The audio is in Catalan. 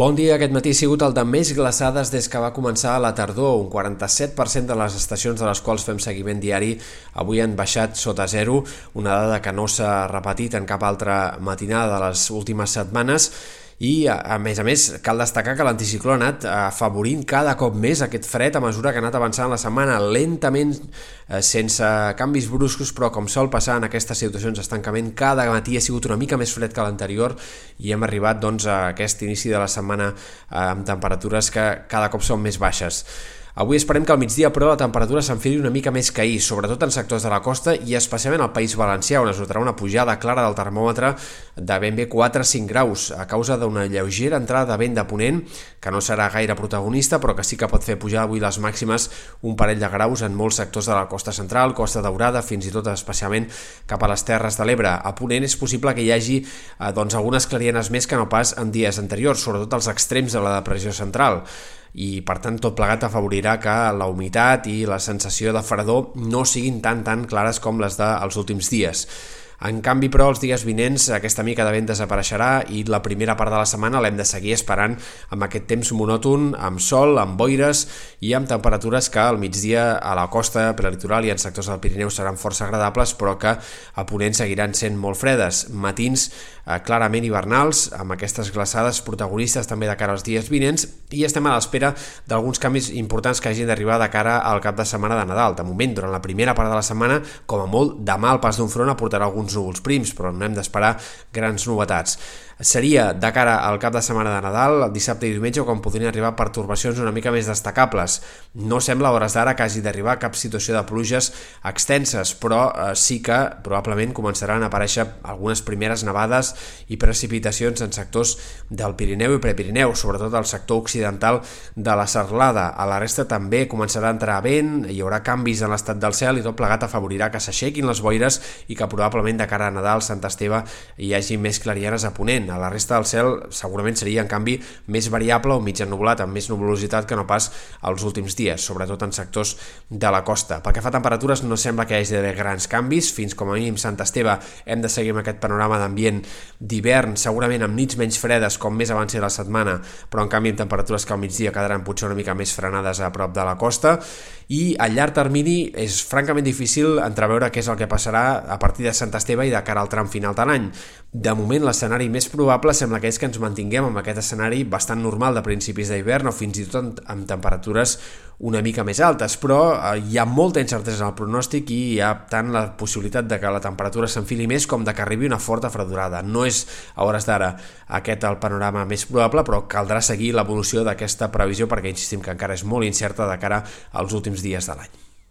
Bon dia. Aquest matí ha sigut el de més glaçades des que va començar la tardor. Un 47% de les estacions de les quals fem seguiment diari avui han baixat sota zero, una dada que no s'ha repetit en cap altra matinada de les últimes setmanes i a, més a més cal destacar que l'anticicló ha anat afavorint cada cop més aquest fred a mesura que ha anat avançant la setmana lentament eh, sense canvis bruscos però com sol passar en aquestes situacions d'estancament cada matí ha sigut una mica més fred que l'anterior i hem arribat doncs, a aquest inici de la setmana eh, amb temperatures que cada cop són més baixes. Avui esperem que al migdia, però, la temperatura s'enfili una mica més que ahir, sobretot en sectors de la costa i especialment al País Valencià, on es notarà una pujada clara del termòmetre de ben bé 4-5 graus, a causa d'una lleugera entrada de vent de ponent, que no serà gaire protagonista, però que sí que pot fer pujar avui les màximes un parell de graus en molts sectors de la costa central, costa daurada, fins i tot especialment cap a les Terres de l'Ebre. A ponent és possible que hi hagi eh, doncs, algunes clarienes més que no pas en dies anteriors, sobretot als extrems de la depressió central i per tant tot plegat afavorirà que la humitat i la sensació de fredor no siguin tan tan clares com les dels últims dies. En canvi, però, els dies vinents aquesta mica de vent desapareixerà i la primera part de la setmana l'hem de seguir esperant amb aquest temps monòton, amb sol, amb boires i amb temperatures que al migdia a la costa prelitoral i en sectors del Pirineu seran força agradables, però que a Ponent seguiran sent molt fredes. Matins eh, clarament hivernals, amb aquestes glaçades protagonistes també de cara als dies vinents i estem a l'espera d'alguns canvis importants que hagin d'arribar de cara al cap de setmana de Nadal. De moment, durant la primera part de la setmana, com a molt, demà el pas d'un front aportarà alguns uns núvols prims, però no hem d'esperar grans novetats. Seria de cara al cap de setmana de Nadal, el dissabte i diumenge, quan podrien arribar pertorbacions una mica més destacables. No sembla a hores d'ara que hagi d'arribar cap situació de pluges extenses, però eh, sí que probablement començaran a aparèixer algunes primeres nevades i precipitacions en sectors del Pirineu i Prepirineu, sobretot al sector occidental de la Serlada. A la resta també començarà a entrar vent, hi haurà canvis en l'estat del cel i tot plegat afavorirà que s'aixequin les boires i que probablement de cara a Nadal, Sant Esteve, hi hagi més clarieres a ponent a la resta del cel segurament seria, en canvi, més variable o mig ennublat, amb més nuvolositat que no pas els últims dies, sobretot en sectors de la costa. Pel que fa a temperatures, no sembla que hi hagi d'haver grans canvis. Fins com a mínim Sant Esteve hem de seguir amb aquest panorama d'ambient d'hivern, segurament amb nits menys fredes com més avanci la setmana, però en canvi amb temperatures que al migdia quedaran potser una mica més frenades a prop de la costa i a llarg termini és francament difícil entreveure què és el que passarà a partir de Sant Esteve i de cara al tram final de l'any. De moment, l'escenari més probable sembla que és que ens mantinguem amb aquest escenari bastant normal de principis d'hivern o fins i tot amb temperatures una mica més altes, però eh, hi ha molta incertesa en el pronòstic i hi ha tant la possibilitat de que la temperatura s'enfili més com de que arribi una forta fredurada. No és a hores d'ara aquest el panorama més probable, però caldrà seguir l'evolució d'aquesta previsió perquè insistim que encara és molt incerta de cara als últims dies de l'any.